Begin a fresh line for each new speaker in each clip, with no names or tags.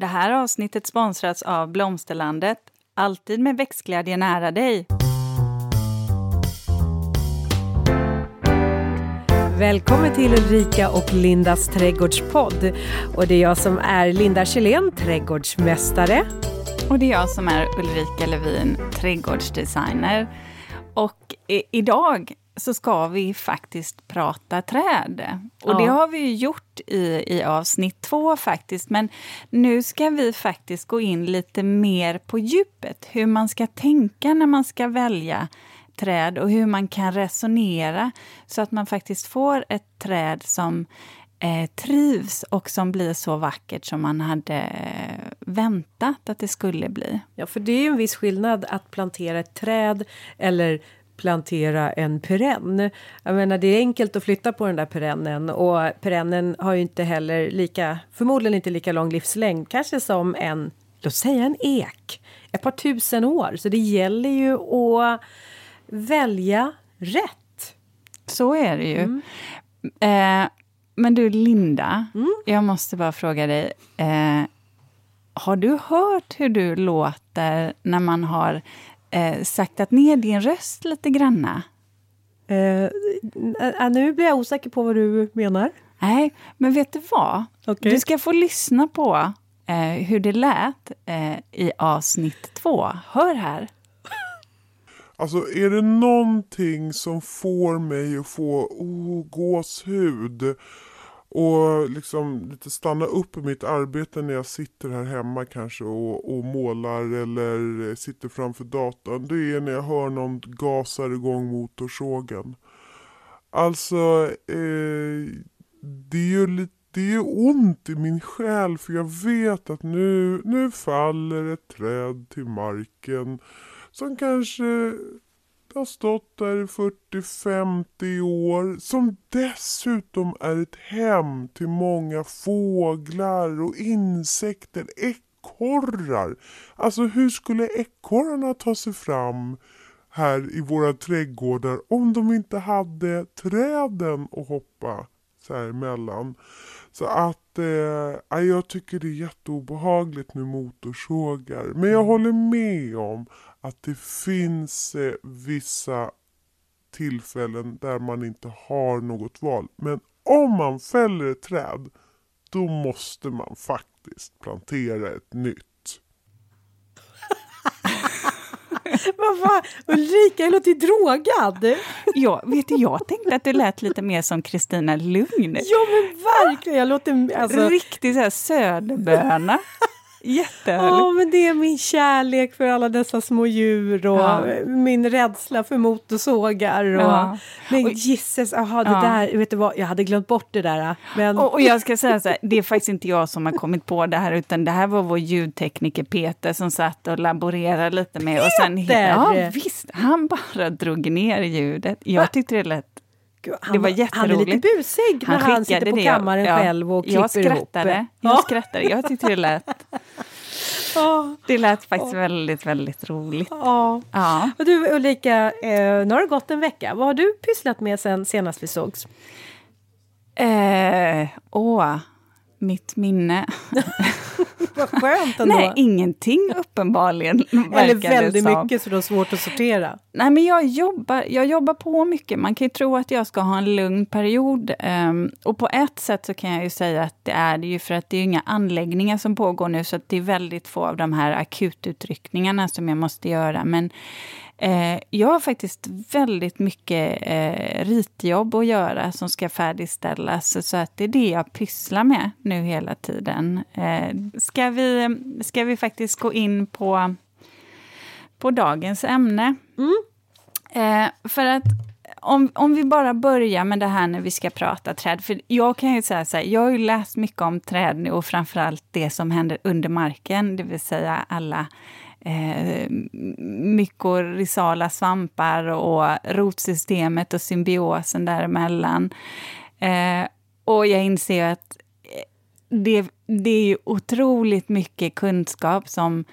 Det här avsnittet sponsras av Blomsterlandet. Alltid med växtglädje nära dig.
Välkommen till Ulrika och Lindas trädgårdspodd. Och det är jag som är Linda Kjellén, trädgårdsmästare.
Och det är jag som är Ulrika Levin, trädgårdsdesigner. Och idag så ska vi faktiskt prata träd. Och ja. det har vi ju gjort i, i avsnitt två faktiskt. Men nu ska vi faktiskt gå in lite mer på djupet. Hur man ska tänka när man ska välja träd och hur man kan resonera så att man faktiskt får ett träd som eh, trivs och som blir så vackert som man hade eh, väntat att det skulle bli.
Ja, för det är en viss skillnad att plantera ett träd eller plantera en perenn. Jag menar, det är enkelt att flytta på den där perennen och perennen har ju inte heller lika, förmodligen inte lika lång livslängd, kanske som en, låt säga en ek, ett par tusen år. Så det gäller ju att välja rätt.
Så är det ju. Mm. Eh, men du, Linda, mm. jag måste bara fråga dig. Eh, har du hört hur du låter när man har eh, saktat ner din röst lite granna?
Eh, nu blir jag osäker på vad du menar.
Nej, men vet du vad? Okay. Du ska få lyssna på eh, hur det lät eh, i avsnitt två. Hör här.
Alltså är det någonting som får mig att få oh, gåshud och liksom lite stanna upp i mitt arbete när jag sitter här hemma kanske och, och målar eller sitter framför datorn. Det är när jag hör någon gasar igång motorsågen. Alltså, eh, det är ju lite det är ont i min själ för jag vet att nu, nu faller ett träd till marken som kanske har stått där i 40-50 år. Som dessutom är ett hem till många fåglar och insekter, ekorrar. Alltså hur skulle ekorrarna ta sig fram här i våra trädgårdar om de inte hade träden att hoppa så här emellan. Så att eh, jag tycker det är jätteobehagligt med motorsågar. Men jag håller med om att det finns eh, vissa tillfällen där man inte har något val. Men om man fäller ett träd, då måste man faktiskt plantera ett nytt.
Vad fan, Ulrika, jag låter drogad!
Ja, vet du, jag tänkte att du lät lite mer som Kristina Lugn.
Ja, men verkligen! Jag låter... Alltså...
Riktig så här söderböna. Jättehärligt.
Ja, men det är min kärlek för alla dessa små djur och ja. min rädsla för motorsågar. Och, ja. Men och, gisses, aha, det ja. där, vet du vad, jag hade glömt bort det där. Men...
Och, och jag ska säga så här, det är faktiskt inte jag som har kommit på det här, utan det här var vår ljudtekniker Peter som satt och laborerade lite med.
Peter!
Och sen, ja, visst, han bara drog ner ljudet. Jag tyckte det lät
Gud, han, det var jätteroligt. Han är lite busig när han, han sitter på det. kammaren ja, själv och klipper
jag skrattade, ihop. Jag ja. skrattade. Jag tyckte det lät... Det lät faktiskt väldigt, väldigt roligt.
Ja. ja. Och du Ulrika, eh, nu har det gått en vecka. Vad har du pysslat med sen senast vi sågs?
Eh, åh, mitt minne.
Vad skönt ändå.
Nej, ingenting uppenbarligen.
Eller väldigt mycket så du har svårt att sortera.
Nej, men jag jobbar, jag jobbar på mycket. Man kan ju tro att jag ska ha en lugn period. Um, och på ett sätt så kan jag ju säga att det är det ju för att det är inga anläggningar som pågår nu, så det är väldigt få av de här akututryckningarna som jag måste göra. Men Eh, jag har faktiskt väldigt mycket eh, ritjobb att göra som ska färdigställas. Så att det är det jag pysslar med nu hela tiden. Eh, ska, vi, ska vi faktiskt gå in på, på dagens ämne? Mm. Eh, för att om, om vi bara börjar med det här när vi ska prata träd. För jag kan ju säga så här, jag har ju läst mycket om träd nu och framförallt det som händer under marken, det vill säga alla eh, mykorrhizala svampar och rotsystemet och symbiosen däremellan. Eh, och jag inser att det, det är ju otroligt mycket kunskap som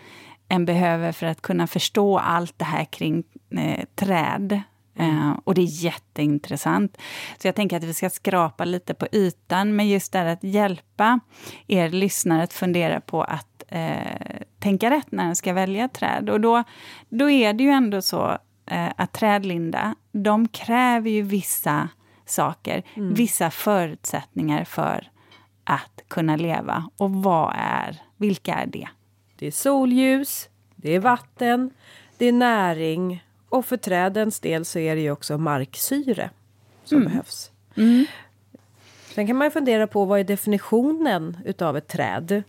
en behöver för att kunna förstå allt det här kring eh, träd. Uh, och det är jätteintressant. Så jag tänker att vi ska skrapa lite på ytan, men just det att hjälpa er lyssnare att fundera på att eh, tänka rätt när en ska välja träd. Och då, då är det ju ändå så eh, att trädlinda, de kräver ju vissa saker, mm. vissa förutsättningar för att kunna leva. Och vad är, vilka är det?
Det är solljus, det är vatten, det är näring och för trädens del så är det ju också marksyre som mm. behövs. Mm. Sen kan man fundera på vad är definitionen utav ett träd?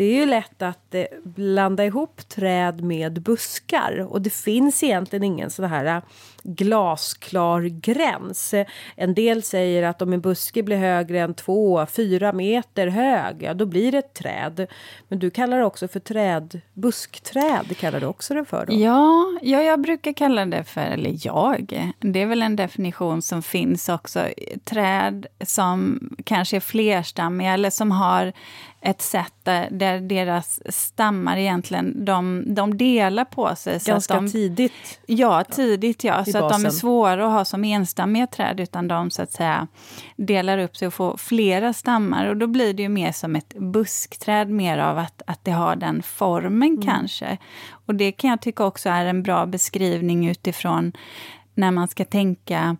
Det är ju lätt att eh, blanda ihop träd med buskar och det finns egentligen ingen sån här eh, glasklar gräns. En del säger att om en buske blir högre än två, fyra meter hög, ja då blir det ett träd. Men du kallar det också för träd, buskträd kallar du också det för? Då.
Ja, ja, jag brukar kalla det för, eller jag, det är väl en definition som finns också. Träd som kanske är flerstammiga eller som har ett sätt där, där deras stammar egentligen, de, de delar på sig.
Ganska
de,
tidigt?
Ja, tidigt ja. Så att de är svåra att ha som enstammiga träd, utan de så att säga delar upp sig och får flera stammar. Och då blir det ju mer som ett buskträd, mer av att, att det har den formen mm. kanske. Och det kan jag tycka också är en bra beskrivning utifrån när man ska tänka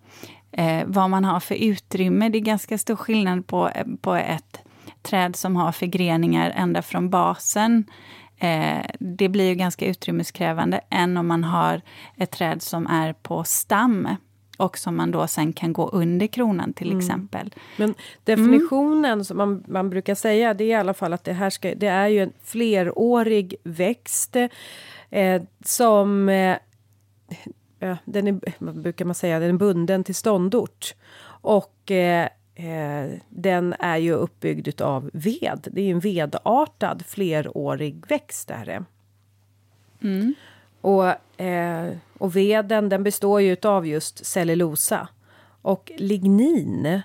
eh, vad man har för utrymme. Det är ganska stor skillnad på, på ett träd som har förgreningar ända från basen. Eh, det blir ju ganska utrymmeskrävande än om man har ett träd som är på stam och som man då sen kan gå under kronan till mm. exempel.
Men definitionen mm. som man, man brukar säga det är i alla fall att det här ska, det är ju en flerårig växt eh, som eh, den är, brukar man säga, den är bunden till ståndort. Och eh, Eh, den är ju uppbyggd av ved. Det är en vedartad flerårig växt. Där. Mm. Och, eh, och veden den består ju av just cellulosa och lignin.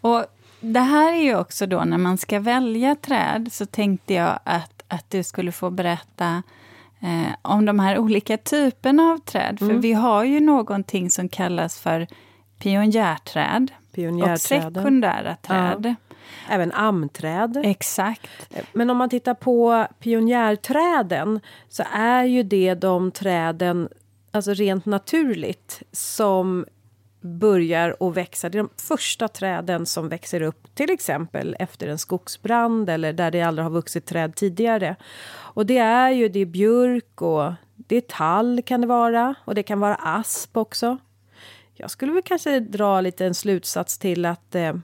Och det här är ju också då när man ska välja träd så tänkte jag att, att du skulle få berätta eh, om de här olika typerna av träd. För mm. vi har ju någonting som kallas för pionjärträd och sekundära träd. Ja.
Även amträd.
Exakt.
Men om man tittar på pionjärträden så är ju det de träden, alltså rent naturligt, som börjar att växa. Det är de första träden som växer upp till exempel efter en skogsbrand eller där det aldrig har vuxit träd tidigare. Och det är ju det är björk och det är tall kan det vara och det kan vara asp också. Jag skulle väl kanske dra lite en slutsats till att eh,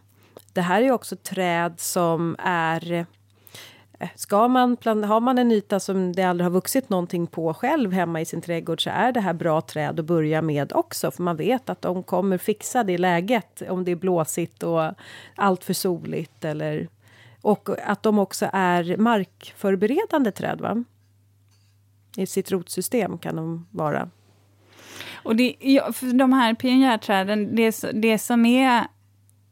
det här är också träd som är eh, Ska man har man en yta som det aldrig har vuxit någonting på själv hemma i sin trädgård så är det här bra träd att börja med också för man vet att de kommer fixa det läget om det är blåsigt och allt för soligt eller och att de också är markförberedande träd. Va? I sitt rotsystem kan de vara.
Och det, ja, de här pionjärträden, det, det som är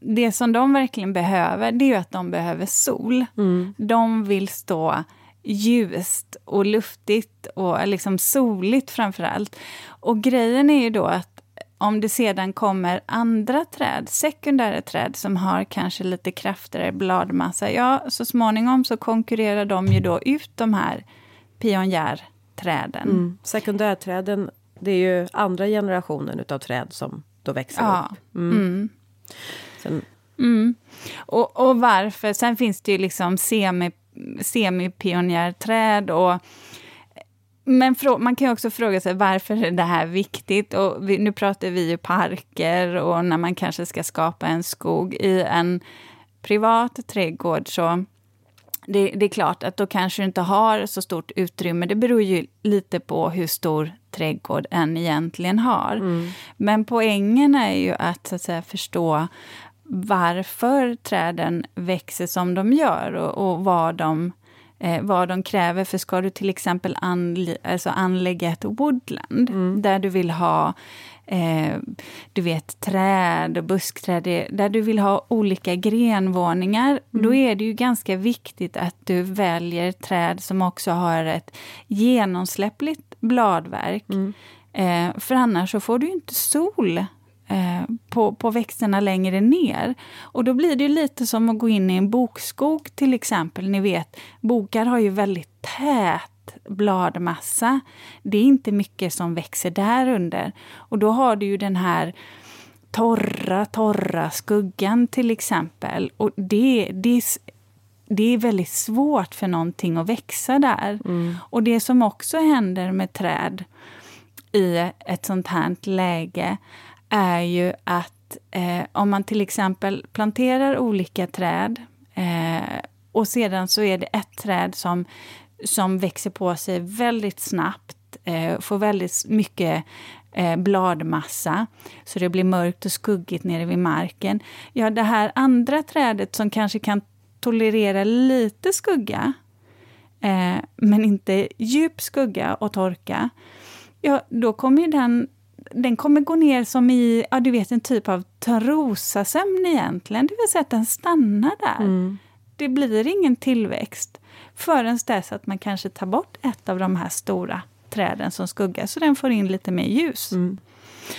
det som de verkligen behöver, det är att de behöver sol. Mm. De vill stå ljust och luftigt och liksom soligt framför allt. Och grejen är ju då att om det sedan kommer andra träd, sekundära träd som har kanske lite kraftigare bladmassa, ja, så småningom så konkurrerar de ju då ut de här pionjärträden. Mm.
Sekundärträden det är ju andra generationen utav träd som då växer ja. upp. Mm. Mm.
Sen. Mm. Och, och, varför? Sen finns det ju liksom semi, semipionjärträd och men man kan också fråga sig varför är det här viktigt? Och vi, nu pratar vi ju parker och när man kanske ska skapa en skog. I en privat trädgård så det, det, är klart att då kanske du inte har så stort utrymme. Det beror ju lite på hur stor trädgård en egentligen har. Mm. Men poängen är ju att, så att säga, förstå varför träden växer som de gör och, och vad, de, eh, vad de kräver. För ska du till exempel anle alltså anlägga ett woodland mm. där du vill ha eh, du vet, träd och buskträd, där du vill ha olika grenvåningar, mm. då är det ju ganska viktigt att du väljer träd som också har ett genomsläppligt bladverk. Mm. Eh, för annars så får du inte sol eh, på, på växterna längre ner. Och då blir det lite som att gå in i en bokskog till exempel. Ni vet, bokar har ju väldigt tät bladmassa. Det är inte mycket som växer där under. Och då har du ju den här torra, torra skuggan till exempel. Och det, det, det är väldigt svårt för någonting att växa där. Mm. Och det som också händer med träd i ett sånt här läge är ju att eh, om man till exempel planterar olika träd eh, och sedan så är det ett träd som, som växer på sig väldigt snabbt, eh, får väldigt mycket eh, bladmassa, så det blir mörkt och skuggigt nere vid marken. Ja, det här andra trädet som kanske kan tolerera lite skugga, eh, men inte djup skugga och torka, ja, då kommer den den kommer gå ner som i, ja du vet en typ av törnrosasömn egentligen, det vill säga att den stannar där. Mm. Det blir ingen tillväxt förrän dess att man kanske tar bort ett av de här stora träden som skuggar, så den får in lite mer ljus. Mm.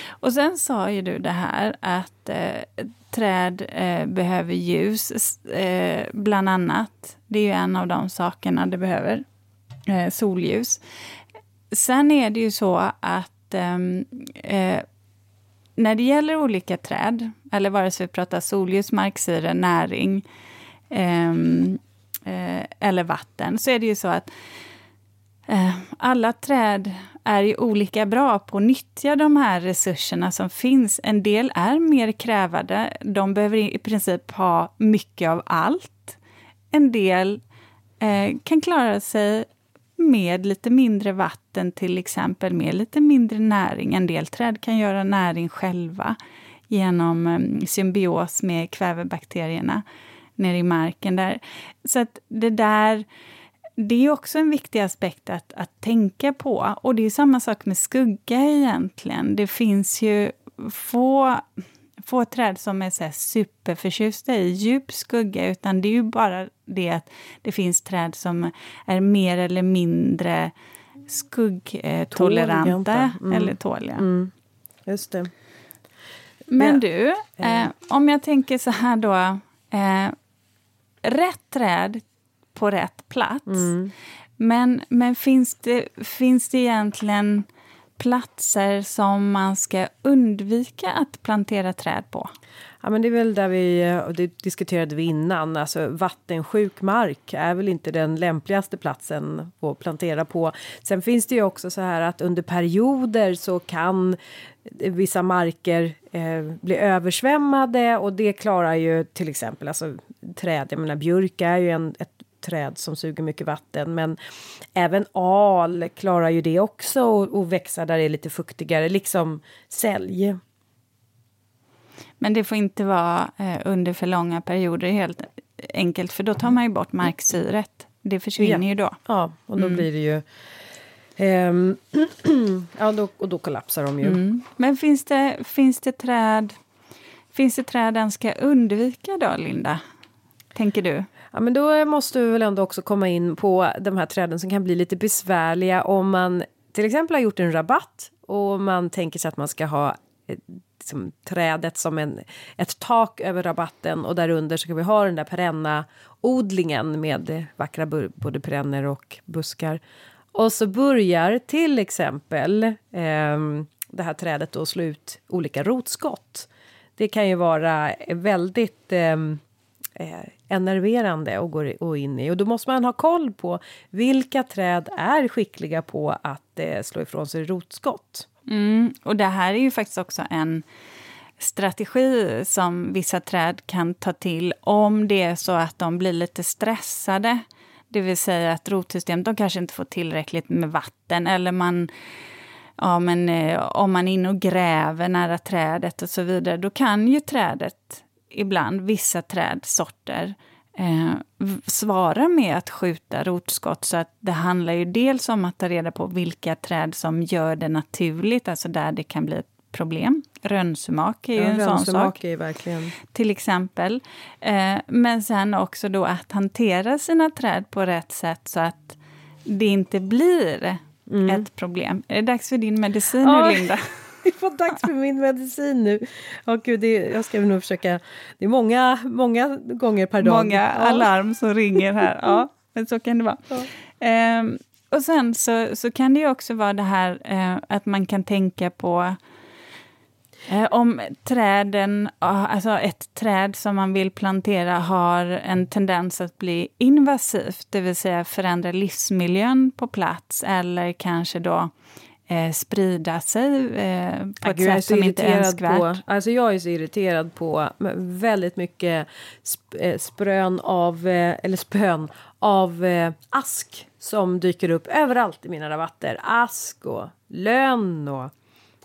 Och sen sa ju du det här att eh, träd eh, behöver ljus, eh, bland annat. Det är ju en av de sakerna det behöver, eh, solljus. Sen är det ju så att ehm, eh, när det gäller olika träd, eller vare sig vi pratar solljus, marksyre, näring ehm, eh, eller vatten, så är det ju så att Eh, alla träd är ju olika bra på att nyttja de här resurserna som finns. En del är mer krävande. De behöver i princip ha mycket av allt. En del eh, kan klara sig med lite mindre vatten, till exempel, med lite mindre näring. En del träd kan göra näring själva genom eh, symbios med kvävebakterierna nere i marken. där. Så att det där det är också en viktig aspekt att, att tänka på. Och det är samma sak med skugga egentligen. Det finns ju få, få träd som är så superförtjusta i djup skugga, utan det är ju bara det att det finns träd som är mer eller mindre skuggtoleranta mm. eller tåliga. Mm.
Just det.
Men ja. du, eh, om jag tänker så här då. Eh, rätt träd på rätt plats. Mm. Men, men finns, det, finns det egentligen platser som man ska undvika att plantera träd på?
Ja, men det är väl där vi, och det diskuterade vi innan, alltså vattensjuk mark är väl inte den lämpligaste platsen att plantera på. Sen finns det ju också så här att under perioder så kan vissa marker eh, bli översvämmade och det klarar ju till exempel alltså träd, jag menar björk är ju en, ett träd som suger mycket vatten. Men även al klarar ju det också och, växa där det är lite fuktigare, liksom sälj.
Men det får inte vara eh, under för långa perioder helt enkelt, för då tar man ju bort marksyret. Det försvinner
ja.
ju då.
Ja, och då mm. blir det ju... Ehm, ja, då, och då kollapsar de ju. Mm.
Men finns det, finns det träd Finns det träd den ska undvika då, Linda? Tänker du?
Ja, men då måste vi väl ändå också komma in på de här träden som kan bli lite besvärliga om man till exempel har gjort en rabatt och man tänker sig att man ska ha liksom, trädet som en, ett tak över rabatten och därunder så kan vi ha den där perenna odlingen med vackra både perenner och buskar. Och så börjar till exempel eh, det här trädet då slå ut olika rotskott. Det kan ju vara väldigt eh, eh, enerverande att gå in i. Och då måste man ha koll på vilka träd är skickliga på att eh, slå ifrån sig rotskott.
Mm, och det här är ju faktiskt också en strategi som vissa träd kan ta till om det är så att de blir lite stressade. Det vill säga att rotsystemet, de kanske inte får tillräckligt med vatten eller man ja, men, eh, om man är inne och gräver nära trädet och så vidare, då kan ju trädet ibland, vissa trädsorter, eh, svara med att skjuta rotskott. Så att det handlar ju dels om att ta reda på vilka träd som gör det naturligt, alltså där det kan bli ett problem. Rönnsumak är ju ja, en sån sak.
Är verkligen...
Till exempel. Eh, men sen också då att hantera sina träd på rätt sätt så att det inte blir mm. ett problem. Är det dags för din medicin nu, Linda?
det var dags för min medicin nu. Oh, Gud, det, jag ska nog försöka. Det är många, många gånger per dag.
Många alarm som ringer här. Ja, men så kan det vara. Ja. Um, och sen så, så kan det ju också vara det här uh, att man kan tänka på uh, om träden, uh, alltså ett träd som man vill plantera har en tendens att bli invasivt, det vill säga förändra livsmiljön på plats eller kanske då eh, sprida sig eh, på ett sätt som inte är önskvärt.
På, alltså jag är så irriterad på väldigt mycket sp eh, sprön av, eh, eller spön av eh, ask som dyker upp överallt i mina rabatter. Ask och lönn och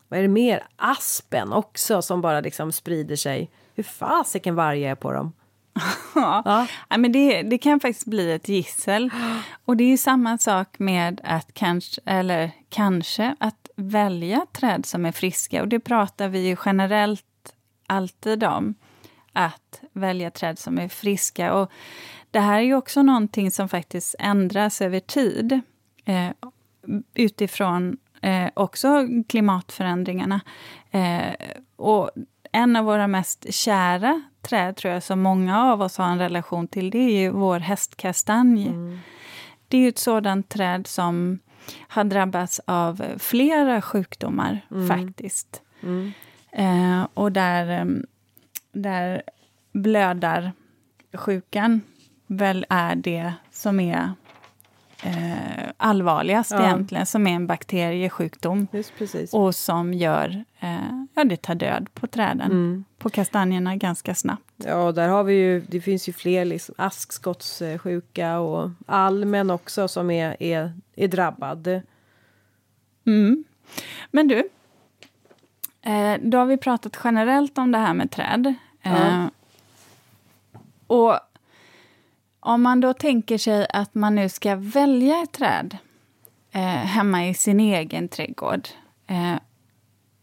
vad är det mer? Aspen också som bara liksom sprider sig. Hur fasiken varje är på dem?
ja. ja. men det, det kan faktiskt bli ett gissel. Och det är samma sak med att kanske, eller kanske, att välja träd som är friska. Och det pratar vi ju generellt alltid om. Att välja träd som är friska. Och det här är ju också någonting som faktiskt ändras över tid. Eh, utifrån eh, också klimatförändringarna. Eh, och en av våra mest kära träd, tror jag, som många av oss har en relation till, det är ju vår hästkastanj. Mm. Det är ju ett sådant träd som har drabbats av flera sjukdomar, mm. faktiskt. Mm. Eh, och där, ehm, där blödarsjukan väl är det som är eh, allvarligast ja. egentligen, som är en bakteriesjukdom. Och som gör, eh, ja det tar död på träden, mm. på kastanjerna ganska snabbt.
Ja, där har vi ju, det finns ju fler, liksom, askskottssjuka och almen också som är, är, är drabbad.
Mm. Men du, eh, då har vi pratat generellt om det här med träd. Ja. Eh, och om man då tänker sig att man nu ska välja ett träd eh, hemma i sin egen trädgård. Eh,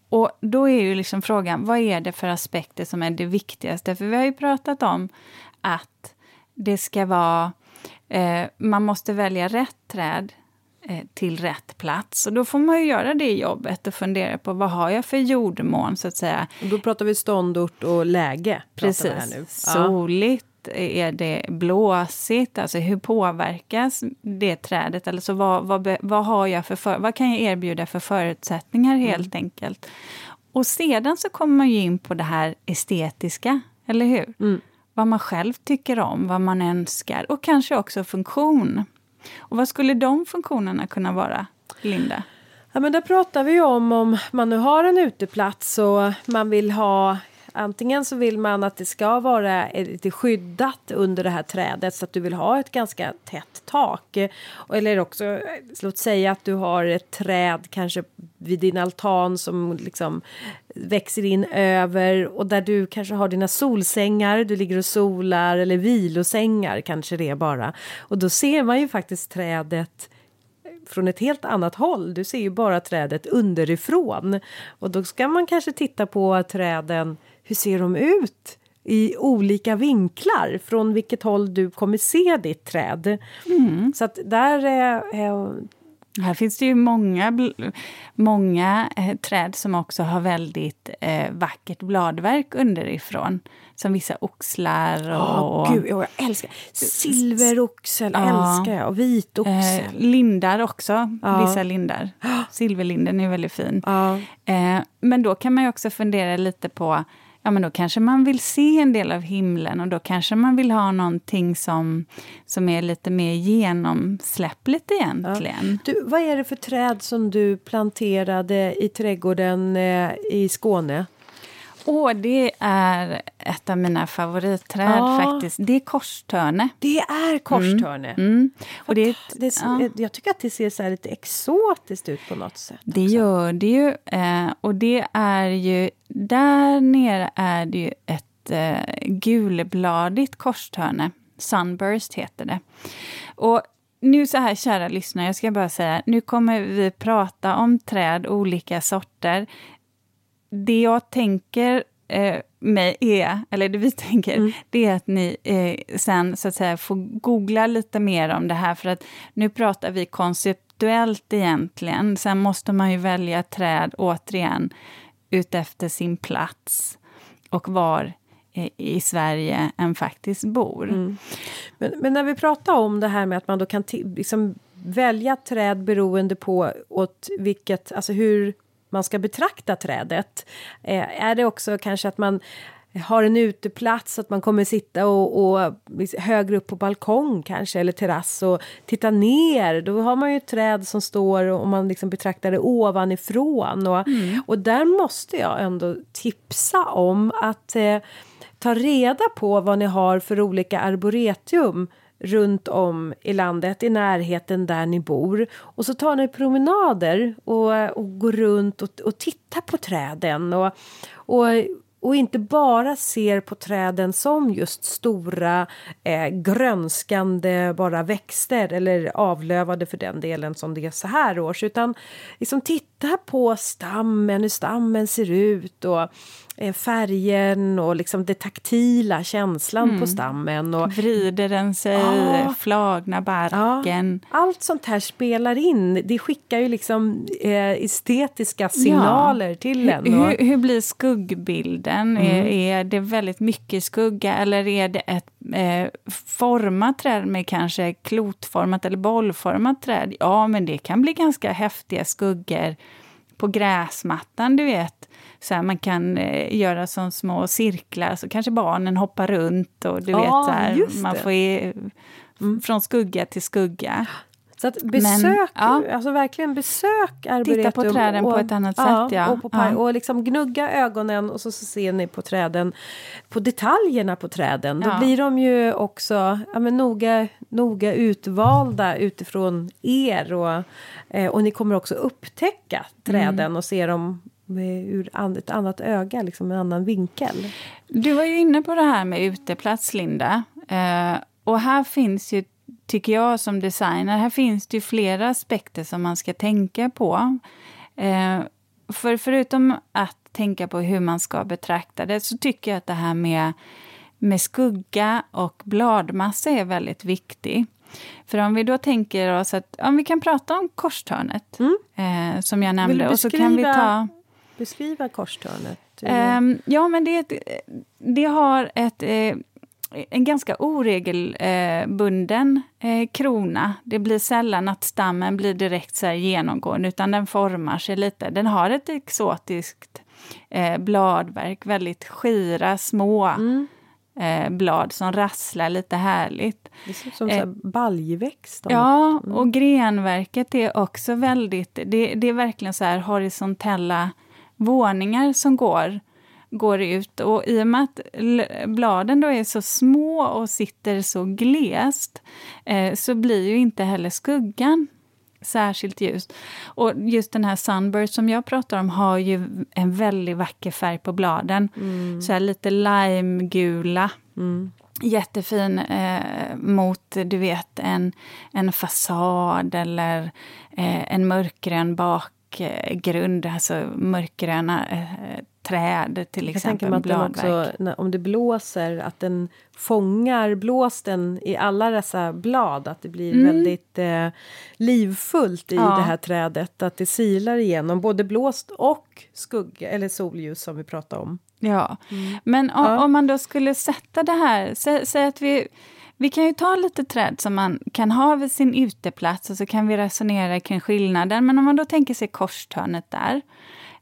och då är ju liksom frågan, vad är det för aspekter som är det viktigaste? För vi har ju pratat om att det ska vara, eh, man måste välja rätt träd eh, till rätt plats. Och då får man ju göra det jobbet och fundera på vad har jag för jordmån så att säga.
Och då pratar vi ståndort och läge.
Precis. Soligt, är det blåsigt? Alltså hur påverkas det trädet? Alltså vad, vad, vad, har jag för, för vad kan jag erbjuda för förutsättningar helt mm. enkelt? Och sedan så kommer man ju in på det här estetiska, eller hur? Mm. Vad man själv tycker om, vad man önskar och kanske också funktion. Och vad skulle de funktionerna kunna vara, Linda?
Ja, men där pratar vi om om man nu har en uteplats och man vill ha Antingen så vill man att det ska vara lite skyddat under det här trädet så att du vill ha ett ganska tätt tak. Eller också, låt säga att du har ett träd kanske vid din altan som liksom växer in över och där du kanske har dina solsängar, du ligger och solar eller vilosängar kanske det är bara. Och då ser man ju faktiskt trädet från ett helt annat håll. Du ser ju bara trädet underifrån. Och då ska man kanske titta på träden hur ser de ut i olika vinklar från vilket håll du kommer se ditt träd. Mm. Så att där är...
Här finns det ju många, många eh, träd som också har väldigt eh, vackert bladverk underifrån. Som vissa oxlar och...
Oh, gud, jag älskar silveroxel, ja. älskar jag. Och vitoxel.
Eh, lindar också, ja. vissa lindar. Silverlinden är väldigt fin. Ja. Eh, men då kan man ju också fundera lite på ja men då kanske man vill se en del av himlen och då kanske man vill ha någonting som, som är lite mer genomsläppligt egentligen.
Ja. Du, vad är det för träd som du planterade i trädgården eh, i Skåne?
Åh, det är ett av mina favoritträd ja. faktiskt. Det är korstörne.
Det är korstörne? Mm. Mm. Och det, det ja. Jag tycker att det ser så lite exotiskt ut på något sätt.
Det också. gör det ju. Eh, och det är ju... Där nere är det ju ett eh, gulbladigt korstörne. Sunburst heter det. Och nu så här, kära lyssnare, jag ska bara säga, nu kommer vi prata om träd, olika sorter det jag tänker eh, mig är, eller det vi tänker, mm. det är att ni eh, sen så att säga får googla lite mer om det här, för att nu pratar vi konceptuellt egentligen. Sen måste man ju välja träd, återigen, utefter sin plats och var i Sverige än faktiskt bor. Mm.
Men, men, när vi pratar om det här med att man då kan liksom välja träd beroende på åt vilket, alltså hur man ska betrakta trädet. Eh, är det också kanske att man har en uteplats, att man kommer sitta och, och högre upp på balkong kanske, eller terrass och titta ner. Då har man ju ett träd som står och man liksom betraktar det ovanifrån. Och, mm. och där måste jag ändå tipsa om att eh, ta reda på vad ni har för olika arboretum runt om i landet, i närheten där ni bor. Och så tar ni promenader och, och går runt och, och tittar på träden. Och, och och inte bara ser på träden som just stora eh, grönskande bara växter eller avlövade för den delen som det är så här års utan liksom titta på stammen, hur stammen ser ut och eh, färgen och liksom det taktila känslan mm. på stammen. Och,
Vrider den sig, ah, flagna barken?
Ja, allt sånt här spelar in. Det skickar ju liksom eh, estetiska signaler ja. till en.
Och, hur, hur, blir skuggbilden? Mm. Är, är det väldigt mycket skugga eller är det ett eh, format träd med kanske klotformat eller bollformat träd? Ja, men det kan bli ganska häftiga skuggor på gräsmattan, du vet. Så här, man kan eh, göra som små cirklar, så kanske barnen hoppar runt och du ja, vet, så här, man får ge, mm. från skugga till skugga.
Så att besök, Men, ja. alltså verkligen besök Arboretum.
Titta på träden och, på ett annat ja, sätt. Ja.
Och, på ja. och liksom gnugga ögonen och så, så ser ni på träden, på detaljerna på träden. Då blir de ju också ja, men noga, noga utvalda utifrån er. Och, eh, och ni kommer också upptäcka träden mm. och se dem med, ur ett annat öga, liksom en annan vinkel.
Du var ju inne på det här med uteplats, Linda. Eh, och här finns ju tycker jag som designer, här finns det flera aspekter som man ska tänka på. Eh, för förutom att tänka på hur man ska betrakta det, så tycker jag att det här med, med skugga och bladmassa är väldigt viktigt. För om vi då tänker oss att, om vi kan prata om korstörnet, mm. eh, som jag nämnde, och så kan vi ta...
Beskriva korstörnet.
Eh, ja, men det, det har ett eh, en ganska oregelbunden eh, krona. Det blir sällan att stammen blir direkt så genomgående, utan den formar sig lite. Den har ett exotiskt eh, bladverk, väldigt skira, små mm. eh, blad som rasslar lite härligt.
Det ser ut som eh, baljväxt.
Ja, mm. och grenverket är också väldigt... Det, det är verkligen så här horisontella våningar som går går ut. Och i och med att bladen då är så små och sitter så glest eh, så blir ju inte heller skuggan särskilt ljus. Och just den här Sunburst som jag pratar om har ju en väldigt vacker färg på bladen. Mm. Så här lite limegula. Mm. Jättefin eh, mot, du vet, en, en fasad eller eh, en mörkgrön bakgrund, alltså mörkgröna eh, träd till jag exempel. Jag tänker också,
när, om det blåser, att den fångar blåsten i alla dessa blad. Att det blir mm. väldigt eh, livfullt i ja. det här trädet. Att det silar igenom både blåst och skugga eller solljus som vi pratade om.
Ja, mm. men om, ja. om, man då skulle sätta det här, säg, säg att vi vi kan ju ta lite träd som man kan ha vid sin uteplats och så kan vi resonera kring skillnaden. Men om man då tänker sig korstörnet där.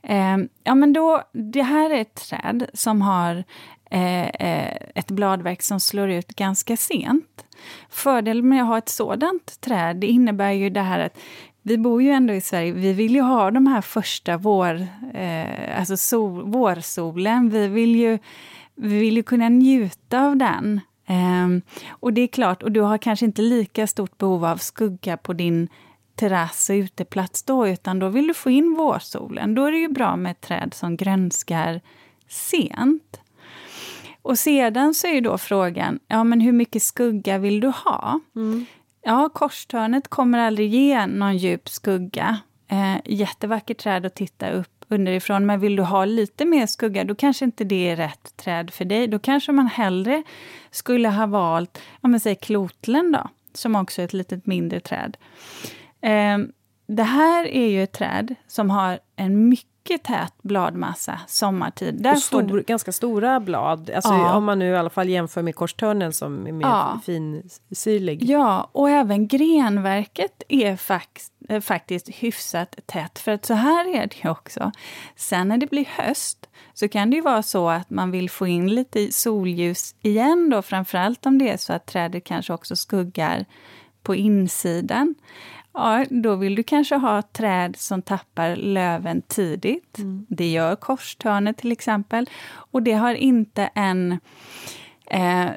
Eh, ja, men då, det här är ett träd som har eh, eh ett bladverk som slår ut ganska sent. Fördelen med att ha ett sådant träd det innebär ju det här att vi bor ju ändå i Sverige, vi vill ju ha de här första vår, eh, alltså sol, vårsolen. Vi vill, ju, vi vill ju kunna njuta av den. Ehm, och det är klart, och du har kanske inte lika stort behov av skugga på din terrass och uteplats då, utan då vill du få in vårsolen. Då är det ju bra med ett träd som grönskar sent. Och sedan så är då frågan, ja men hur mycket skugga vill du ha? Mm. Ja, korstörnet kommer aldrig ge någon djup skugga. Eh, jättevackert träd att titta upp underifrån, men vill du ha lite mer skugga, då kanske inte det är rätt träd för dig. Då kanske man hellre skulle ha valt, om man säger klotlen då, som också är ett litet mindre träd. Eh, det här är ju ett träd som har en mycket tät bladmassa sommartid. Där
och stor, du... ganska stora blad, alltså ja. om man nu i alla fall jämför med korstörnen som är mer ja. finsyrlig.
Ja, och även grenverket är fakt faktiskt hyfsat tätt, för att så här är det också. Sen när det blir höst så kan det ju vara så att man vill få in lite solljus igen då, framförallt om det är så att trädet kanske också skuggar på insidan. Ja, då vill du kanske ha träd som tappar löven tidigt. Mm. Det gör korstörnet till exempel. Och det har inte en Eh,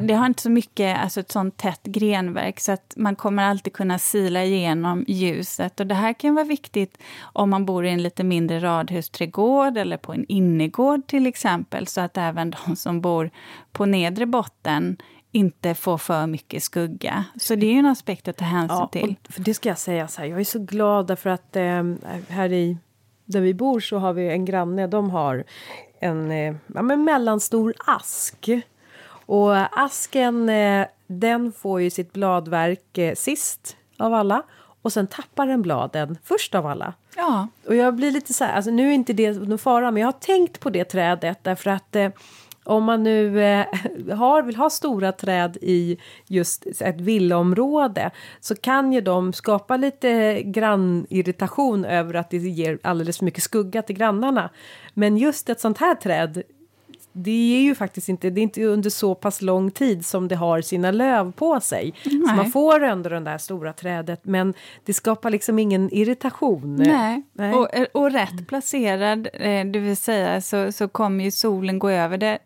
det har inte så mycket, alltså ett sånt tätt grenverk så att man kommer alltid kunna sila igenom ljuset. Och det här kan vara viktigt om man bor i en lite mindre radhusträdgård eller på en innergård till exempel, så att även de som bor på nedre botten inte får för mycket skugga. Så det är ju en aspekt att ta hänsyn ja, till.
det ska jag säga, så här, jag är så glad därför att eh, här i där vi bor så har vi en granne, de har en eh, ja, men mellanstor ask. Och asken, eh, den får ju sitt bladverk eh, sist av alla och sen tappar den bladen först av alla.
Ja.
Och jag blir lite så här, alltså nu är inte det någon fara, men jag har tänkt på det trädet därför att eh, om man nu eh, har, vill ha stora träd i just ett villaområde så kan ju de skapa lite grannirritation över att det ger alldeles för mycket skugga till grannarna. Men just ett sånt här träd det är ju faktiskt inte, det är inte under så pass lång tid som det har sina löv på sig. Nej. Så man får ändå det där stora trädet men det skapar liksom ingen irritation.
Nej, Nej. Och, och rätt placerad, eh, det vill säga så, så kommer ju solen gå över det.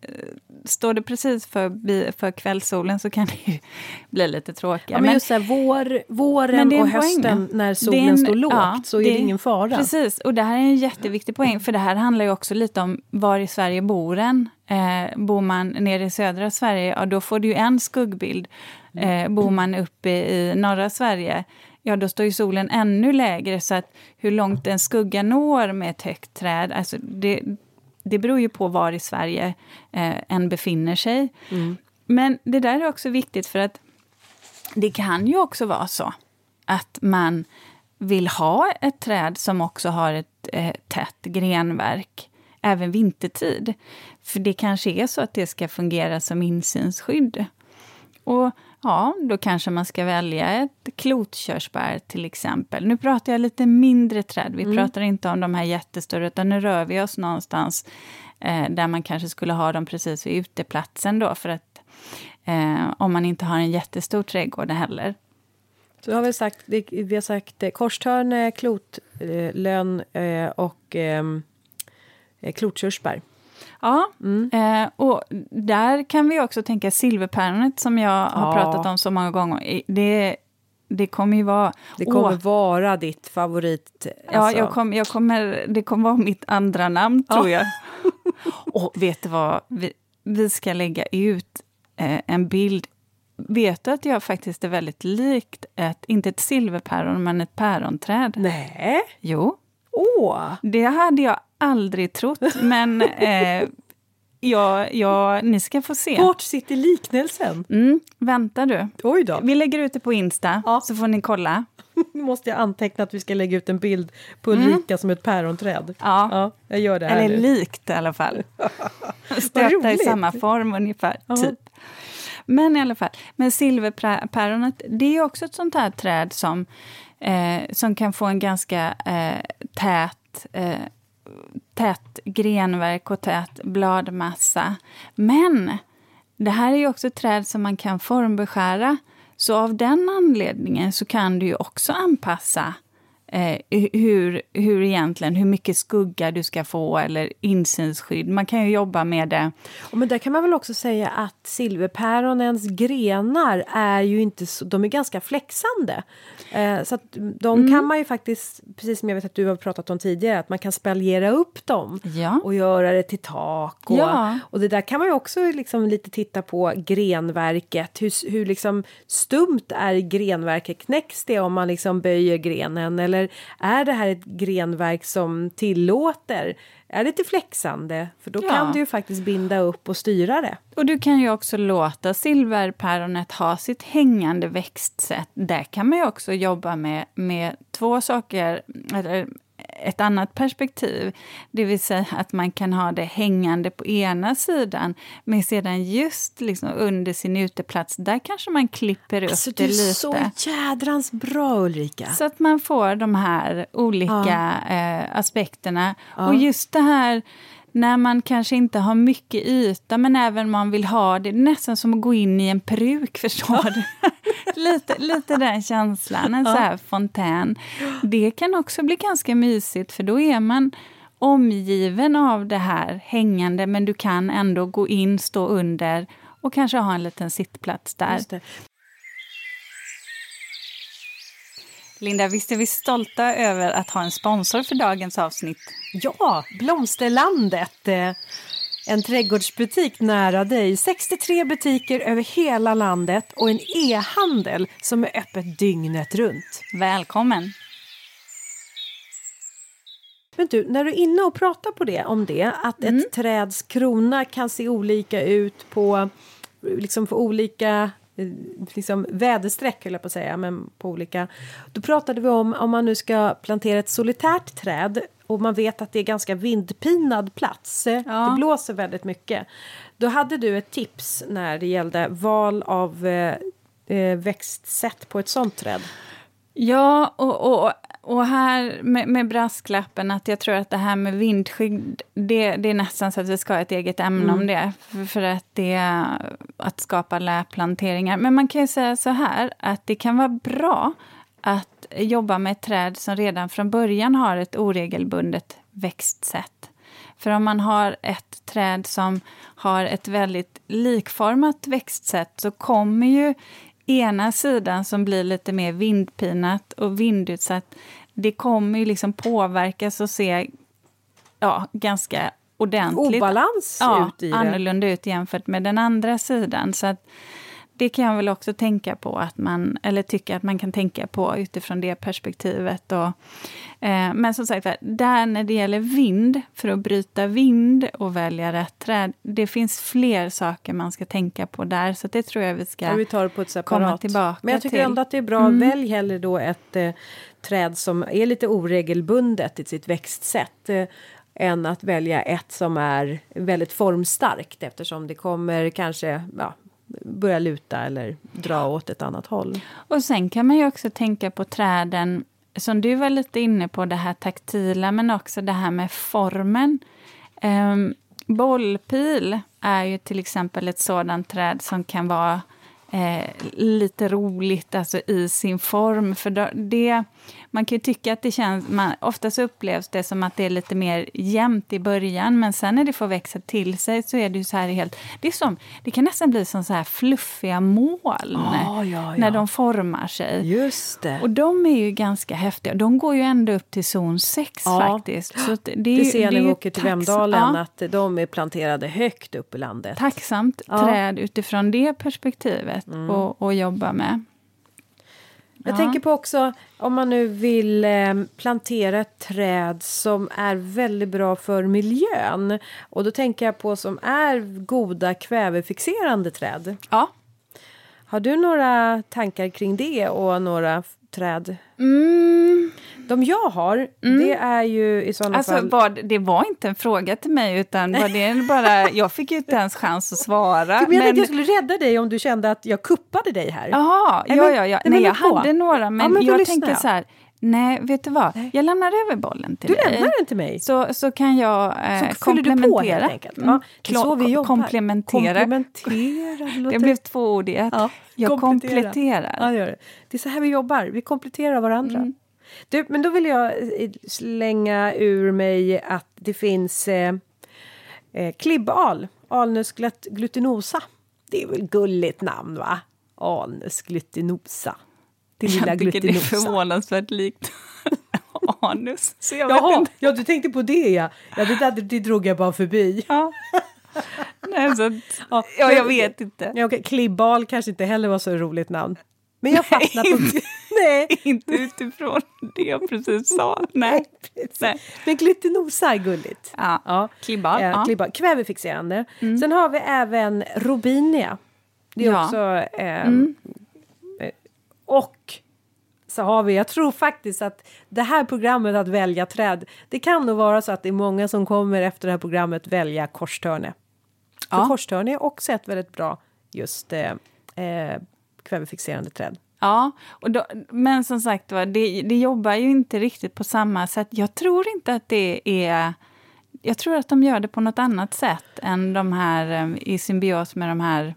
Står det precis för, för kvällssolen så kan det ju bli lite tråkigare.
Ja, men just så här, vår, våren och hösten när solen en, står lågt ja, så är det, det ingen fara.
Precis, och det här är en jätteviktig poäng för det här handlar ju också lite om var i Sverige bor en. Eh, bor man nere i södra Sverige, ja då får du ju en skuggbild. Eh, bor man uppe i norra Sverige, ja då står ju solen ännu lägre. Så att hur långt en skugga når med ett högt träd, alltså det, det beror ju på var i Sverige eh, en befinner sig. Mm. Men det där är också viktigt för att det kan ju också vara så att man vill ha ett träd som också har ett eh, tätt grenverk även vintertid. För det kanske är så att det ska fungera som insynsskydd. Och ja, då kanske man ska välja ett klotkörsbär till exempel. Nu pratar jag lite mindre träd, vi mm. pratar inte om de här jättestora, utan nu rör vi oss någonstans eh, där man kanske skulle ha dem precis vid uteplatsen då, för att eh, om man inte har en jättestor trädgård heller.
Så har vi sagt, vi har sagt eh, korstörne, klotlön eh, och eh, klotkörsbär.
Ja, mm. eh, och där kan vi också tänka silverpäronet som jag har ja. pratat om så många gånger. Det, det kommer ju vara...
Det kommer åh, vara ditt favorit...
Alltså. Ja, jag kom, jag kommer, det kommer vara mitt andra namn, tror jag. och vet du vad? Vi, vi ska lägga ut eh, en bild. Vet du att jag faktiskt är väldigt likt ett, inte ett silverpäron, men ett päronträd?
Nej.
Jo.
Åh!
Det hade jag aldrig trott, men eh, ja, ja, ni ska få se.
Vart sitter liknelsen?
Mm, vänta du.
Oj då.
Vi lägger ut det på Insta, ja. så får ni kolla.
Nu måste jag anteckna att vi ska lägga ut en bild på mm. Ulrika mm. som ett päronträd.
Ja.
ja, jag gör det här
Eller
nu.
likt i alla fall. Stöpta i samma form ungefär, ja. typ. Men i alla fall, men silverpäronet, det är också ett sånt här träd som, eh, som kan få en ganska eh, tät eh, tät grenverk och tät bladmassa. Men det här är ju också ett träd som man kan formbeskära. Så av den anledningen så kan du ju också anpassa eh, hur, hur egentligen, hur mycket skugga du ska få eller insynsskydd. Man kan ju jobba med det.
Och men där kan man väl också säga att silverpäronens grenar är ju inte så, de är ganska flexande. Eh, så att de mm. kan man ju faktiskt, precis som jag vet att du har pratat om tidigare, att man kan spaljera upp dem
ja.
och göra det till tak. Och, ja. och det där kan man ju också liksom lite titta på grenverket. Hur, hur liksom stumt är grenverket? Knäcks det om man liksom böjer grenen? Eller är det här ett grenverk som tillåter är lite flexande, för då ja. kan du ju faktiskt binda upp och styra det.
Och du kan ju också låta silverpäronet ha sitt hängande växtsätt. Där kan man ju också jobba med, med två saker, eller ett annat perspektiv. Det vill säga att man kan ha det hängande på ena sidan, men sedan just liksom under sin uteplats, där kanske man klipper upp
alltså,
det lite. Det är
så jädrans bra Ulrika!
Så att man får de här olika ja. eh, aspekterna. Ja. Och just det här när man kanske inte har mycket yta, men även man vill ha det. Nästan som att gå in i en peruk, förstår du? Lite, lite den känslan, en ja. så här fontän. Det kan också bli ganska mysigt, för då är man omgiven av det här hängande, men du kan ändå gå in, stå under och kanske ha en liten sittplats där. Linda, visst är vi stolta över att ha en sponsor för dagens avsnitt?
Ja, Blomsterlandet! En trädgårdsbutik nära dig, 63 butiker över hela landet och en e-handel som är öppet dygnet runt.
Välkommen!
Men du, när du är inne och pratar på det, om det, att mm. ett träds krona kan se olika ut på, liksom på olika liksom väderstreck, höll jag på att säga, men på olika... Då pratade vi om om man nu ska plantera ett solitärt träd och man vet att det är ganska vindpinad plats, ja. det blåser väldigt mycket. Då hade du ett tips när det gällde val av eh, eh växtsätt på ett sånt träd.
Ja, och, och, och här med, med brasklappen att jag tror att det här med vindskydd, det, det är nästan så att vi ska ha ett eget ämne mm. om det. För, för, att det att skapa läplanteringar. Men man kan ju säga så här, att det kan vara bra att jobba med ett träd som redan från början har ett oregelbundet växtsätt. För om man har ett träd som har ett väldigt likformat växtsätt så kommer ju ena sidan som blir lite mer vindpinat och vindutsatt, det kommer ju liksom påverkas och se ja, ganska ordentligt
Obalans
ja,
ut i det.
annorlunda ut jämfört med den andra sidan. Så att det kan jag väl också tänka på, att man, eller tycka att man kan tänka på utifrån det perspektivet. Och, eh, men som sagt, där när det gäller vind, för att bryta vind och välja rätt träd, det finns fler saker man ska tänka på där, så det tror jag vi ska
ja, vi tar på ett
komma tillbaka
Men jag tycker
till.
ändå att det är bra, mm. välj hellre då ett eh, träd som är lite oregelbundet i sitt växtsätt. Eh, än att välja ett som är väldigt formstarkt eftersom det kommer kanske ja, börja luta eller dra åt ett annat håll.
Och sen kan man ju också tänka på träden, som du var lite inne på, det här taktila, men också det här med formen. Um, bollpil är ju till exempel ett sådant träd som kan vara eh, lite roligt alltså i sin form. För det, man kan ju tycka att det känns... Man, oftast upplevs det som att det är lite mer jämnt i början, men sen när det får växa till sig så är det ju så här helt... Det, är som, det kan nästan bli som så här fluffiga moln
oh, ja, ja.
när de formar sig.
Just det.
Och de är ju ganska häftiga. De går ju ända upp till zon 6 ja. faktiskt. Så
det, det, det ser jag när vi åker till Vemdalen, att de är planterade högt upp i landet.
Tacksamt träd utifrån det perspektivet mm. och, och jobba med.
Jag ja. tänker på också om man nu vill eh, plantera ett träd som är väldigt bra för miljön. Och då tänker jag på som är goda kvävefixerande träd.
Ja.
Har du några tankar kring det och några träd?
Mm.
De jag har, mm. det är ju i sådana
alltså,
fall...
Var, det var inte en fråga till mig, utan var det bara, jag fick ju inte ens chans att svara.
Menade men... att jag skulle rädda dig om du kände att jag kuppade dig här?
Jaha, ja, ja, ja. Nej, jag hade några, men, ja, men jag tänker så här, Nej, vet du vad? Nej. Jag lämnar över bollen till
du
dig.
Du lämnar den till mig?
Så, så kan jag eh, så komplementera. Du på.
Mm. Ja, det är så vi jobbar.
Komplementera.
komplementera
det blev två ord i ett. Ja, jag kompletterar.
Ja, det, det. det är så här vi jobbar. Vi kompletterar varandra. Mm. Du, men då vill jag eh, slänga ur mig att det finns eh, eh, klibbal, Alnus glutinosa. Det är väl gulligt namn, va? Alnus glutinosa.
Till lilla jag tycker glutinosa. det är förvånansvärt likt anus.
Så jag Jaha, vet inte. ja, du tänkte på det, ja. ja det, där, det drog jag bara förbi.
Ja. Nej, så, ja, ja, jag vet inte.
Ja, okay. Klibbal kanske inte heller var så roligt namn. Men jag fastnade på...
Nej, inte utifrån det jag precis sa. Nej.
Nej. Men glutinosa är gulligt.
Ja, ja. Klibbal.
Ja, klibbal. Kvävefixerande. Mm. Sen har vi även robinia. Det är ja. också... Eh, mm. Och så har vi, jag tror faktiskt att det här programmet att välja träd, det kan nog vara så att det är många som kommer efter det här programmet välja korstörne. För
Ja.
korstörne är också ett väldigt bra just eh, eh, kvävefixerande träd.
Ja, och då, men som sagt var, det, det jobbar ju inte riktigt på samma sätt. Jag tror inte att det är... Jag tror att de gör det på något annat sätt än de här eh, i symbios med de här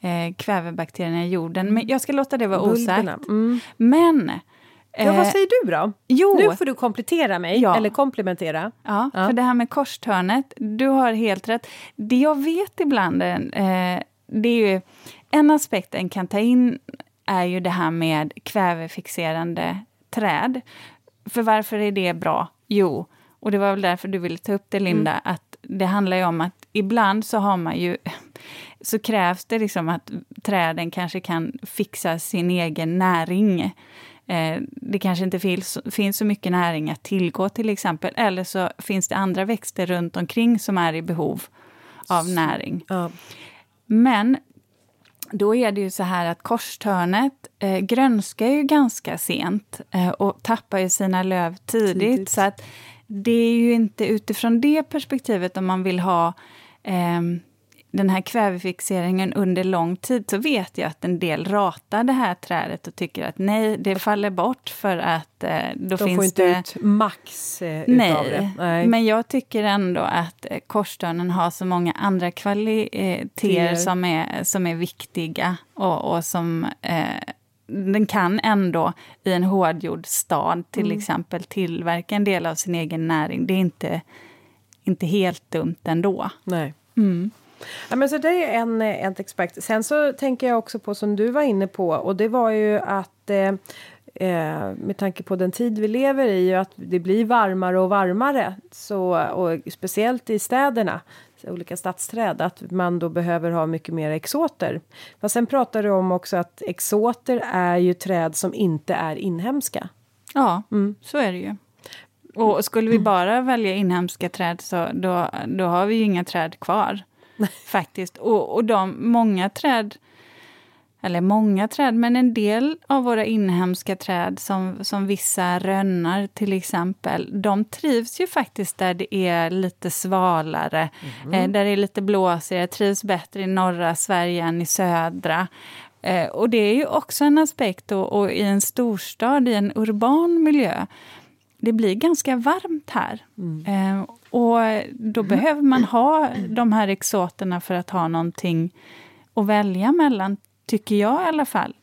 eh, kvävebakterierna i jorden. Men jag ska låta det vara osagt.
Mm.
Men...
Ja, vad
eh,
säger du då?
jo,
Nu får du komplettera mig,
Ja.
eller komplementera.
Ja,
Ja.
för det här med korstörnet, du har helt rätt. Det jag vet ibland, eh, det är ju en aspekt en kan ta in är ju det här med kvävefixerande träd. För varför är det bra? Jo, och det var väl därför du ville ta upp det Linda, att det handlar ju om att ibland så har man ju så krävs det liksom att träden kanske kan fixa sin egen näring. Eh, det kanske inte finns, finns så mycket näring att tillgå till exempel. Eller så finns det andra växter runt omkring som är i behov av näring.
Ja.
Men då är det ju så här att korstörnet eh, grönskar ju ganska sent eh, och tappar ju sina löv tidigt.
Tidigt.
Så att det är ju inte utifrån det perspektivet om man vill ha ehm, den här kvävefixeringen under lång tid så vet jag att en del ratar det här trädet och tycker att nej, det faller bort för att eh, då
De
finns
får inte
det...
ut max eh, utav
Nej,
det. Nej.
men jag tycker ändå att eh, korstörnen har så många andra kvaliteter som är, som är viktiga och, och som eh, den kan ändå i en hårdgjord stad till
Mm.
exempel tillverka en del av sin egen näring. Det är inte, inte helt dumt ändå.
Nej.
Mm.
Ja, men så det är en, eh, en expert. Sen så tänker jag också på som du var inne på och det var ju att eh, eh, med tanke på den tid vi lever i och att det blir varmare och varmare så, och speciellt i städerna olika stadsträd att man då behöver ha mycket mer exoter. Fast sen pratar du om också att exoter är ju träd som inte är inhemska.
Ja,
Mm.
så är det ju. Och skulle vi bara välja inhemska träd så då, då har vi ju inga träd kvar. Faktiskt. Och, och de, många träd, eller många träd, men en del av våra inhemska träd som, som vissa rönnar till exempel, de trivs ju faktiskt där det är lite svalare, eh, där det är lite blåsigare, trivs bättre i norra Sverige än i södra. Eh, och det är ju också en aspekt och, och i en storstad, i en urban miljö, det blir ganska varmt här. Eh, och då behöver man ha de här exoterna för att ha någonting att välja mellan, tycker jag i alla fall.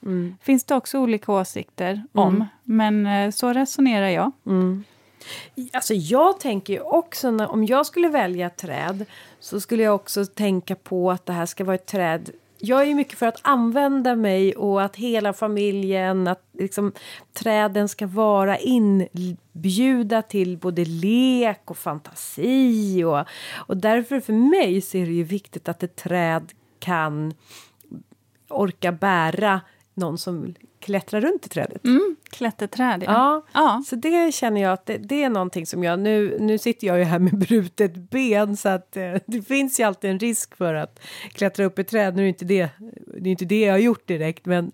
Finns det också olika åsikter om, men eh, så resonerar jag.
Alltså jag tänker ju också, när, om jag skulle välja träd så skulle jag också tänka på att det här ska vara ett träd jag är ju mycket för att använda mig och att hela familjen, att liksom, träden ska vara inbjuda till både lek och fantasi. Och, och därför för mig så är det ju viktigt att ett träd kan orka bära någon som klättrar runt i trädet.
Mm, klätterträd, ja.
Ja,
ja.
så det känner jag att det, det är någonting som jag... Nu, nu sitter jag ju här med brutet ben så att eh, det finns ju alltid en risk för att klättra upp i träd. Nu är det inte det, det, är inte det jag har gjort direkt men,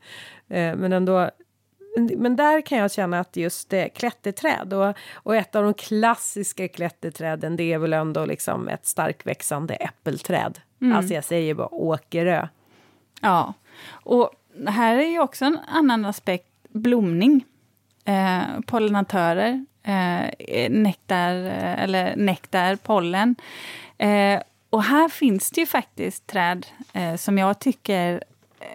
eh, men ändå... Men där kan jag känna att just eh, klätterträd och, och ett av de klassiska klätterträden det är väl ändå liksom ett starkväxande äppelträd. Alltså jag säger bara Åkerö.
Ja, och här är ju också en annan aspekt, blomning. Eh, pollinatörer, eh, nektar, eh, eller nektar, pollen. Eh, och här finns det ju faktiskt träd eh, som jag tycker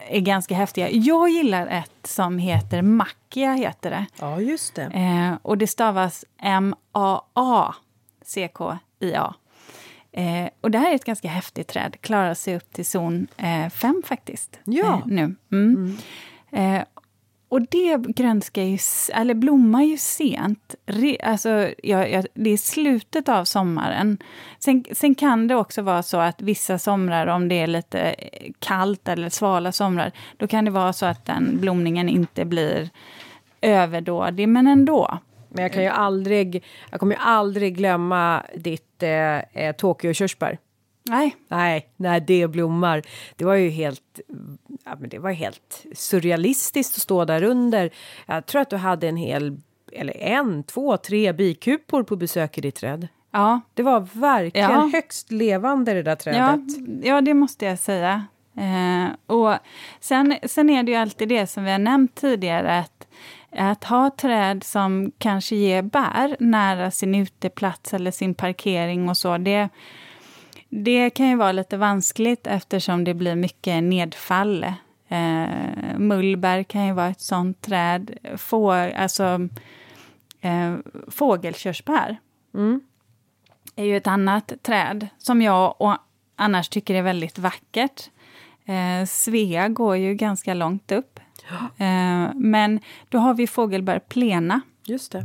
är ganska häftiga. Jag gillar ett som heter Mackia, heter det.
Ja, just det.
Eh, och det stavas M-A-A-C-K-I-A. Eh, och det här är ett ganska häftigt träd, klarar sig upp till zon 5 eh, faktiskt.
Ja.
Eh, nu. Mm. Eh, och det grönskar ju, eller blommar ju sent. Re, alltså, ja, ja, det är slutet av sommaren. Sen, sen kan det också vara så att vissa somrar, om det är lite eh, kallt eller svala somrar, då kan det vara så att den blomningen inte blir överdådig, men ändå.
Men jag kan ju aldrig, jag kommer ju aldrig glömma ditt eh, eh, Tokyo-körsbär.
Nej.
Nej, när det blommar. Det var ju helt, ja, men det var helt surrealistiskt att stå där under. Jag tror att du hade en hel, eller en, två, tre bikupor på besök i ditt träd.
Ja.
Det var verkligen
Ja.
högst levande det där
Ja,
trädet.
ja, det måste jag säga. Eh, och sen, sen är det ju alltid det som vi har nämnt tidigare, att, att ha träd som kanske ger bär nära sin uteplats eller sin parkering och så, det, det kan ju vara lite vanskligt eftersom det blir mycket nedfall. Eh, mullbär kan ju vara ett sånt träd. Få, alltså, eh, fågelkörsbär
Mm.
är ju ett annat träd som jag och annars tycker är väldigt vackert. Eh, Svea går ju ganska långt upp. Eh, men då har vi fågelbär plena,
Just det.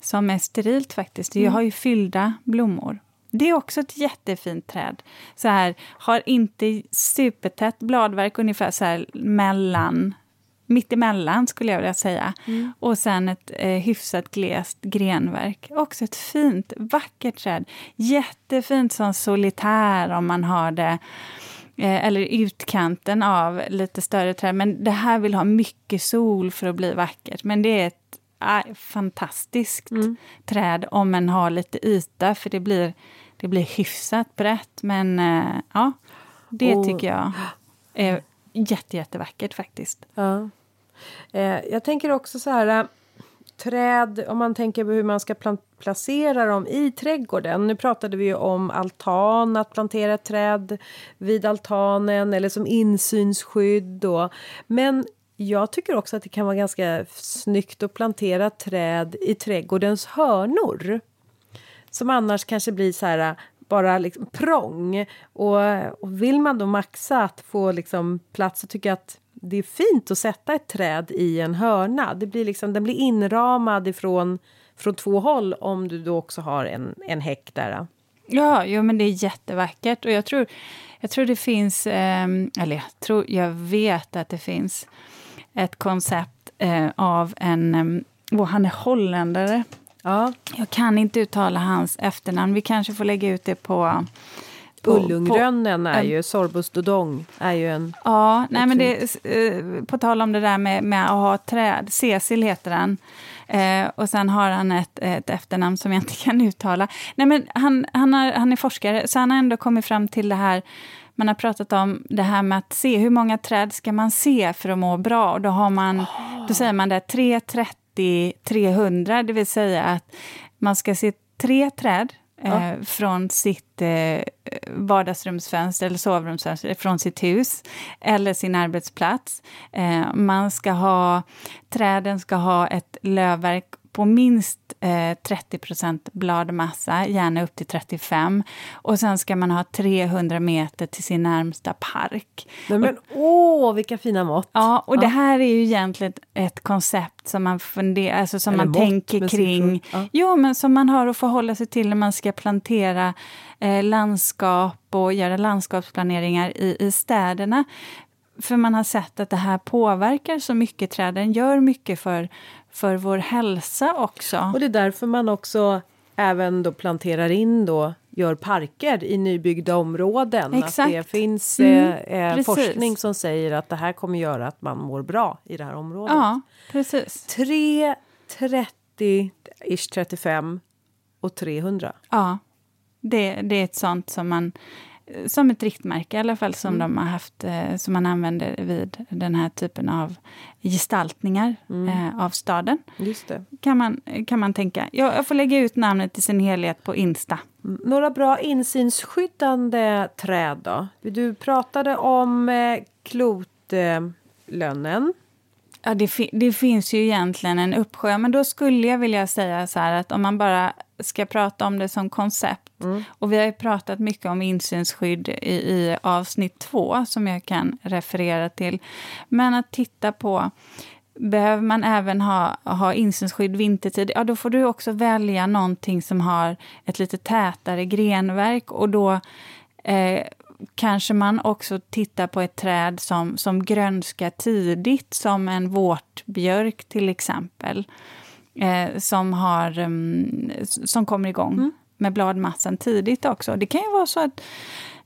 som är sterilt faktiskt. Det har ju fyllda blommor. Det är också ett jättefint träd. Så här, har inte supertätt bladverk, ungefär så här mellan mittemellan skulle jag vilja säga. Och sen ett eh, hyfsat glest grenverk. Också ett fint, vackert träd. Jättefint som solitär om man har det. Eh, eller utkanten av lite större träd. Men det här vill ha mycket sol för att bli vackert. Men det är ett äh, fantastiskt träd om man har lite yta. För det blir, det blir hyfsat brett. Men eh, ja, det
Och-
tycker jag är jätte, jättevackert faktiskt.
Ja. Eh, jag tänker också så här. Träd, om man tänker på hur man ska placera dem i trädgården. Nu pratade vi ju om altan, att plantera ett träd vid altanen eller som insynsskydd. Då. Men jag tycker också att det kan vara ganska snyggt att plantera träd i trädgårdens hörnor. Som annars kanske blir så här bara liksom prång. Och, och vill man då maxa att få liksom plats så tycker jag att det är fint att sätta ett träd i en hörna. Det blir liksom, den blir inramad ifrån från två håll om du då också har en, en häck där.
Ja, jo, men det är jättevackert. Och jag tror, jag tror det finns, eh, eller jag, tror, jag vet att det finns ett koncept eh, av en, eh, han är holländare.
Ja,
Jag kan inte uttala hans efternamn. Vi kanske får lägga ut det på... på-
Ullungrönnen är ju, Sorbus dodong är ju en...
Ja, nej, men det, eh, på tal om det där med, med att ha träd. Cecil heter han. Eh, och sen har han ett, ett efternamn som jag inte kan uttala. Nej, men han, han, har, han är forskare, så han har ändå kommit fram till det här man har pratat om det här med att se hur många träd ska man se för att må bra. Och då, har man, då säger man det 330 300, det vill säga att man ska se tre träd eh, från sitt eh, vardagsrumsfönster eller sovrumsfönster, från sitt hus eller sin arbetsplats. Eh, man ska ha, träden ska ha ett lövverk på minst eh, 30% bladmassa, gärna upp till 35. Och sen ska man ha 300 meter till sin närmsta park.
Nej, men åh, vilka fina mått!
Ja, och
Ja.
det här är ju egentligen ett koncept som man funderar, alltså som
Eller
man
mått
tänker kring.
Ja.
Jo, men som man har att förhålla sig till när man ska plantera eh, landskap och göra landskapsplaneringar i, i städerna. För man har sett att det här påverkar så mycket, träden gör mycket för, för vår hälsa också.
Och det är därför man också även då planterar in då gör parker i nybyggda områden.
Exakt.
Att det finns
Mm,
eh, eh, forskning som säger att det här kommer göra att man mår bra i det här området.
Ja, precis.
3, 30, ish 35 och 300.
Ja, det, det är ett sånt som man som ett riktmärke i alla fall som
Mm.
de har haft, eh, som man använder vid den här typen av gestaltningar
Mm.
eh, av staden.
Just det.
Kan man, kan man tänka. Jag, jag får lägga ut namnet i sin helhet på Insta.
Mm, Några bra insynsskyddande träd då? Du pratade om eh, klotlönnen.
Ja, det, fi- det finns ju egentligen en uppsjö, men då skulle jag vilja säga så här att om man bara ska prata om det som koncept, och vi har ju pratat mycket om insynsskydd i, i avsnitt två, som jag kan referera till, men att titta på Behöver man även ha, ha insynsskydd vintertid, ja då får du också välja någonting som har ett lite tätare grenverk. Och då eh, kanske man också tittar på ett träd som, som grönskar tidigt, som en vårtbjörk till exempel, eh, som, har, mm, som kommer igång med bladmassan tidigt också. Det kan ju vara så att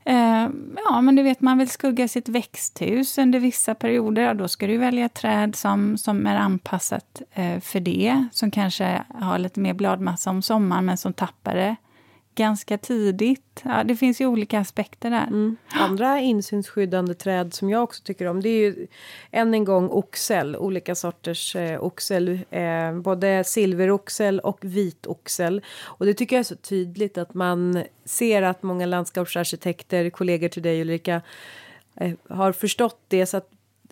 Eh, ja, men du vet, man vill skugga sitt växthus under vissa perioder. Ja, då ska du välja träd som, som är anpassat eh, för det. Som kanske har lite mer bladmassa om sommaren, men som tappar det ganska tidigt. Ja, det finns ju olika aspekter där. Mm.
Andra insynsskyddande träd som jag också tycker om det är ju än en gång oxel, olika sorters eh, oxel. Eh, både silveroxel och vitoxel. Och det tycker jag är så tydligt att man ser att många landskapsarkitekter, kollegor till dig Ulrika, eh, har förstått det så att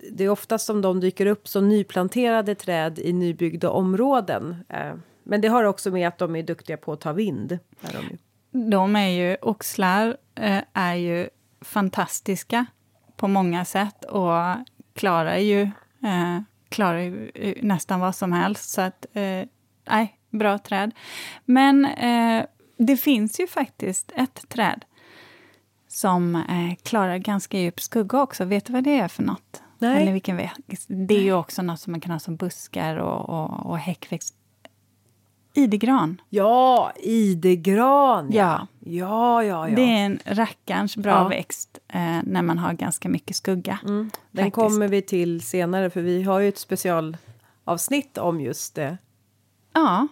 det är oftast som de dyker upp som nyplanterade träd i nybyggda områden. Eh, men det har också med att de är duktiga på att ta vind. Är de
de är ju, oxlar eh, är ju fantastiska på många sätt och klarar ju, eh, klarar ju eh, nästan vad som helst. Så att, eh, nej, bra träd. Men eh, det finns ju faktiskt ett träd som eh, klarar ganska djup skugga också. Vet du vad det är för något? Nej. Eller vilken Det är ju också något som man kan ha som buskar och, och, och häckväxt. Idegran.
Ja, idegran.
Ja.
Ja, ja, ja.
Det är en rackarns bra ja. växt eh, när man har ganska mycket skugga. Mm.
Den faktiskt. kommer vi till senare, för vi har ju ett specialavsnitt om just det.
Ja,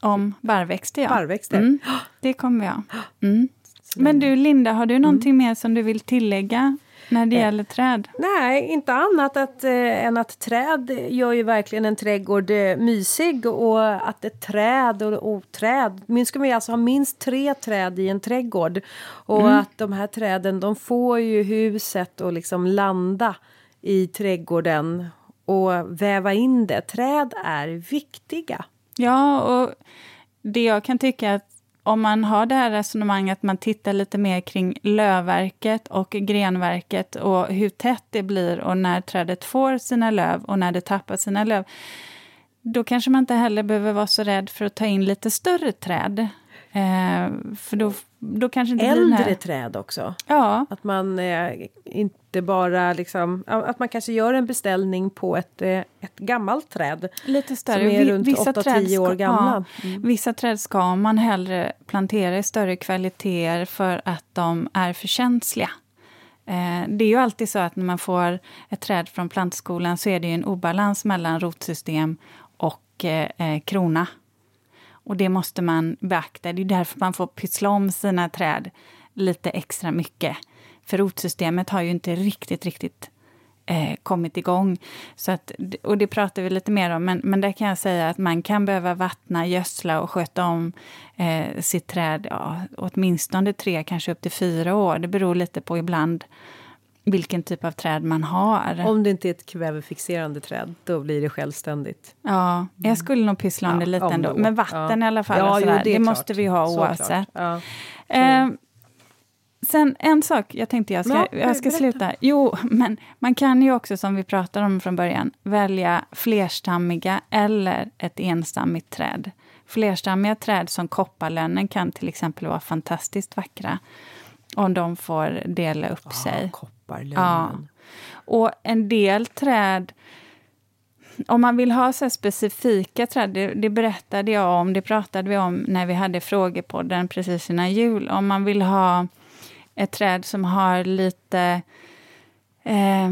om barrväxter. Ja.
Barrväxter.
Mm. Det kommer ha. Mm. Men du, Linda, har du någonting mm. mer som du vill tillägga när det eh, gäller träd?
Nej, inte annat att, eh, än att träd gör ju verkligen en trädgård eh, mysig och att ett träd och, och träd, minst ska man alltså ha minst tre träd i en trädgård och mm. att de här träden de får ju huset att liksom landa i trädgården och väva in det. Träd är viktiga.
Ja, och det jag kan tycka att om man har det här resonemanget, att man tittar lite mer kring lövverket och grenverket och hur tätt det blir och när trädet får sina löv och när det tappar sina löv, då kanske man inte heller behöver vara så rädd för att ta in lite större träd. Eh, för då, då kanske inte
Äldre
här...
träd också.
Ja.
Att man eh, inte bara liksom, att man kanske gör en beställning på ett, eh, ett gammalt träd.
Lite större.
Som är runt 8-10 år gamla.
Ja, mm. Vissa träd ska man hellre plantera i större kvaliteter för att de är för känsliga. Eh, det är ju alltid så att när man får ett träd från plantskolan så är det en obalans mellan rotsystem och eh krona. Och det måste man beakta. Det är därför man får pyssla om sina träd lite extra mycket. För rotsystemet har ju inte riktigt, riktigt eh, kommit igång. Så att, och det pratar vi lite mer om, men, men där kan jag säga att man kan behöva vattna, gödsla och sköta om eh, sitt träd ja, åtminstone tre, kanske upp till fyra år. Det beror lite på ibland vilken typ av träd man har.
Om det inte är ett kvävefixerande träd, då blir det självständigt.
Ja, jag skulle nog pyssla om ja, det lite ändå. Men vatten ja. i alla fall, ja, jo, det, det måste vi ha oavsett. Ja. Eh, sen en sak, jag tänkte jag ska, jag ska sluta. Jo, men man kan ju också, som vi pratade om från början, välja flerstammiga eller ett enstammigt träd. Flerstammiga träd som kopparlönnen kan till exempel vara fantastiskt vackra om de får dela upp sig
kopparlöven. Ja.
Och en del träd om man vill ha så specifika träd, det, det, berättade jag om, det pratade vi om när vi hade frågepodden precis innan jul. Om man vill ha ett träd som har lite eh,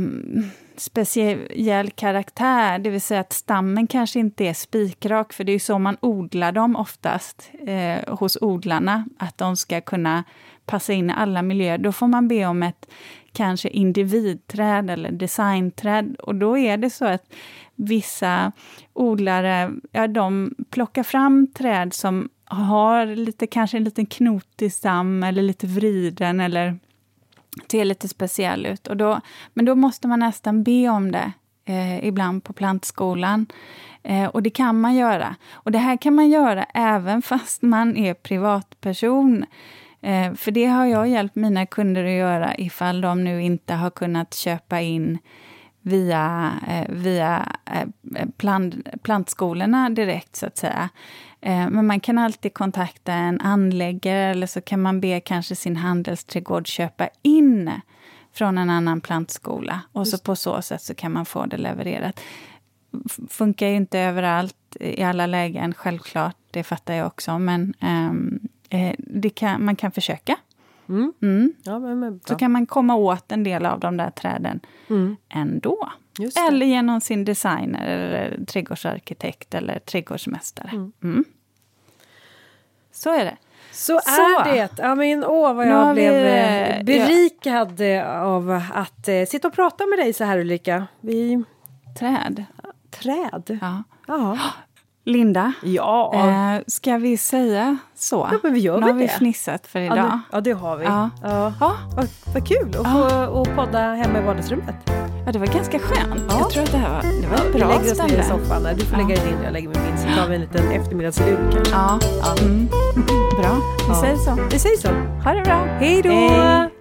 speciell karaktär, det vill säga att stammen kanske inte är spikrak, för det är ju så man odlar dem oftast eh, hos odlarna, att de ska kunna passa in i alla miljöer. Då får man be om ett kanske individträd eller designträd. Och då är det så att vissa odlare, ja, de plockar fram träd som har lite, kanske en liten knotig stam eller lite vriden eller ser lite speciell ut. Och då, men då måste man nästan be om det eh, ibland på plantskolan. Eh, och det kan man göra. Och det här kan man göra även fast man är privatperson. Eh, för det har jag hjälpt mina kunder att göra ifall de nu inte har kunnat köpa in via, eh, via eh, eh plant, plantskolorna direkt, så att säga. Eh, men man kan alltid kontakta en anläggare eller så kan man be kanske sin handelsträdgård köpa in från en annan plantskola. Och så på så sätt så kan man få det levererat. Funkar ju inte överallt i alla lägen, självklart. Det fattar jag också. Men um, Eh, kan, man kan försöka.
Mm.
Mm.
Ja, men,
Så kan man komma åt en del av de där träden
Mm.
ändå. Eller genom sin designer, eller trädgårdsarkitekt eller trädgårdsmästare. Mm. Så är det.
Så,
Så.
är det. Ja, men, åh, vad jag
har vi,
blev
eh,
eh, berikad eh, av att eh, sitta och prata med dig så här Ulrika. Vi...
Träd.
Träd.
Ja.
Ja.
Linda,
ja.
eh, ska vi säga så?
Ja, men vi gör
nu har vi
det.
fnissat för idag.
Ja, nu, ja det har vi.
Ja.
Ja. Vad, vad kul att ja. få att podda hemma i vardagsrummet.
Ja, det var ganska skönt.
Ja.
Jag tror att det här var, det var ja,
ett
bra ställe.
Vi lägger oss ner i soffan. Där. Du får lägga dig din, jag lägger mig min. Så tar vi en liten mm. eftermiddagslur kanske.
Ja.
ja.
Mm. Bra, vi säger så.
Vi säger så.
Ha det bra. Hejdå.
Hej då!